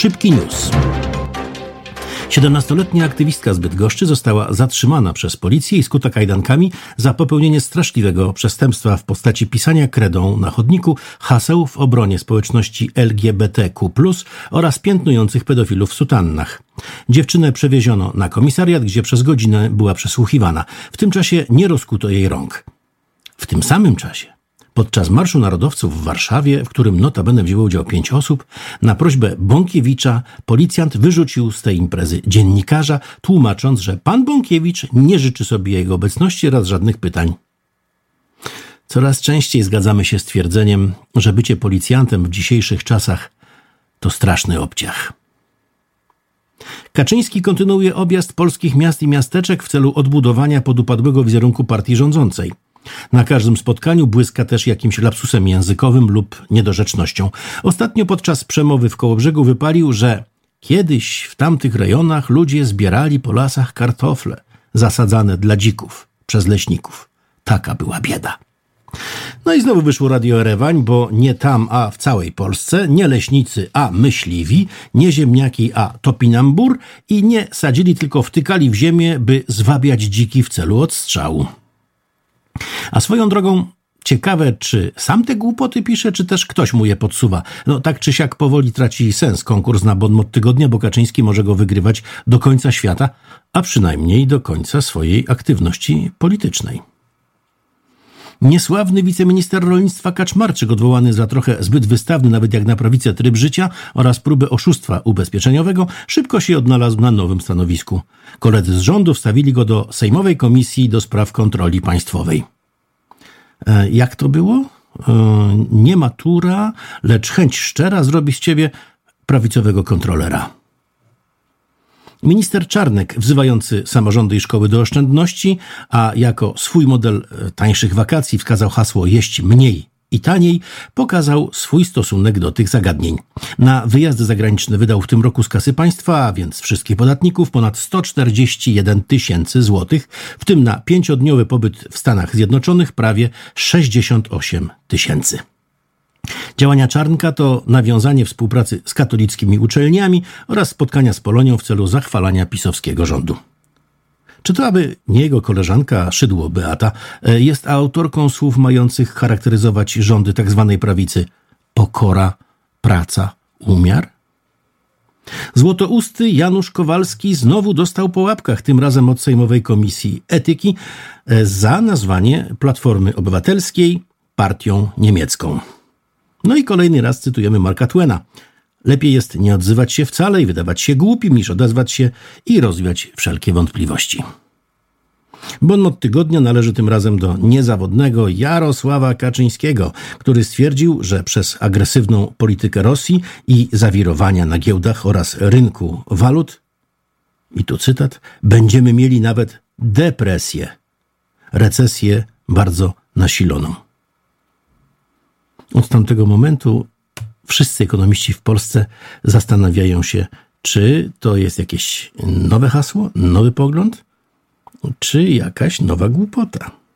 Szybki news. 17-letnia aktywistka z Bydgoszczy została zatrzymana przez policję i skuta kajdankami za popełnienie straszliwego przestępstwa w postaci pisania kredą na chodniku haseł w obronie społeczności LGBTQ+, oraz piętnujących pedofilów w sutannach. Dziewczynę przewieziono na komisariat, gdzie przez godzinę była przesłuchiwana. W tym czasie nie rozkuto jej rąk. W tym samym czasie Podczas Marszu Narodowców w Warszawie, w którym notabene wzięło udział pięć osób, na prośbę Bąkiewicza policjant wyrzucił z tej imprezy dziennikarza, tłumacząc, że pan Bąkiewicz nie życzy sobie jego obecności oraz żadnych pytań. Coraz częściej zgadzamy się z twierdzeniem, że bycie policjantem w dzisiejszych czasach to straszny obciach. Kaczyński kontynuuje objazd polskich miast i miasteczek w celu odbudowania podupadłego wizerunku partii rządzącej. Na każdym spotkaniu błyska też jakimś lapsusem językowym lub niedorzecznością. Ostatnio podczas przemowy w Kołobrzegu wypalił, że kiedyś w tamtych rejonach ludzie zbierali po lasach kartofle zasadzane dla dzików przez leśników. Taka była bieda. No i znowu wyszło Radio Erewań, bo nie tam, a w całej Polsce, nie leśnicy, a myśliwi, nie ziemniaki, a topinambur i nie sadzili, tylko wtykali w ziemię, by zwabiać dziki w celu odstrzału. A swoją drogą, ciekawe, czy sam te głupoty pisze, czy też ktoś mu je podsuwa. No tak czy siak powoli traci sens konkurs na Bonmot Tygodnia, bo Kaczyński może go wygrywać do końca świata, a przynajmniej do końca swojej aktywności politycznej. Niesławny wiceminister rolnictwa Kaczmarczyk, odwołany za trochę zbyt wystawny nawet jak na prawicę tryb życia oraz próbę oszustwa ubezpieczeniowego, szybko się odnalazł na nowym stanowisku. Koledzy z rządu wstawili go do Sejmowej Komisji do Spraw Kontroli Państwowej. E, jak to było? E, nie matura, lecz chęć szczera zrobi z ciebie prawicowego kontrolera. Minister Czarnek, wzywający samorządy i szkoły do oszczędności, a jako swój model e, tańszych wakacji wskazał hasło jeść mniej i taniej, pokazał swój stosunek do tych zagadnień. Na wyjazdy zagraniczne wydał w tym roku z kasy państwa, a więc wszystkich podatników, ponad 141 tysięcy złotych, w tym na pięciodniowy pobyt w Stanach Zjednoczonych prawie 68 tysięcy. Działania Czarnka to nawiązanie współpracy z katolickimi uczelniami oraz spotkania z Polonią w celu zachwalania pisowskiego rządu. Czy to aby nie jego koleżanka Szydło Beata e, jest autorką słów mających charakteryzować rządy tzw. Tak prawicy pokora, praca, umiar? Złotousty Janusz Kowalski znowu dostał po łapkach, tym razem od Sejmowej Komisji Etyki, e, za nazwanie Platformy Obywatelskiej partią niemiecką. No i kolejny raz cytujemy Marka Twena. Lepiej jest nie odzywać się wcale i wydawać się głupim, niż odezwać się i rozwiać wszelkie wątpliwości. Bonmot tygodnia należy tym razem do niezawodnego Jarosława Kaczyńskiego, który stwierdził, że przez agresywną politykę Rosji i zawirowania na giełdach oraz rynku walut, i tu cytat, będziemy mieli nawet depresję, recesję bardzo nasiloną. Od tamtego momentu wszyscy ekonomiści w Polsce zastanawiają się, czy to jest jakieś nowe hasło, nowy pogląd, czy jakaś nowa głupota.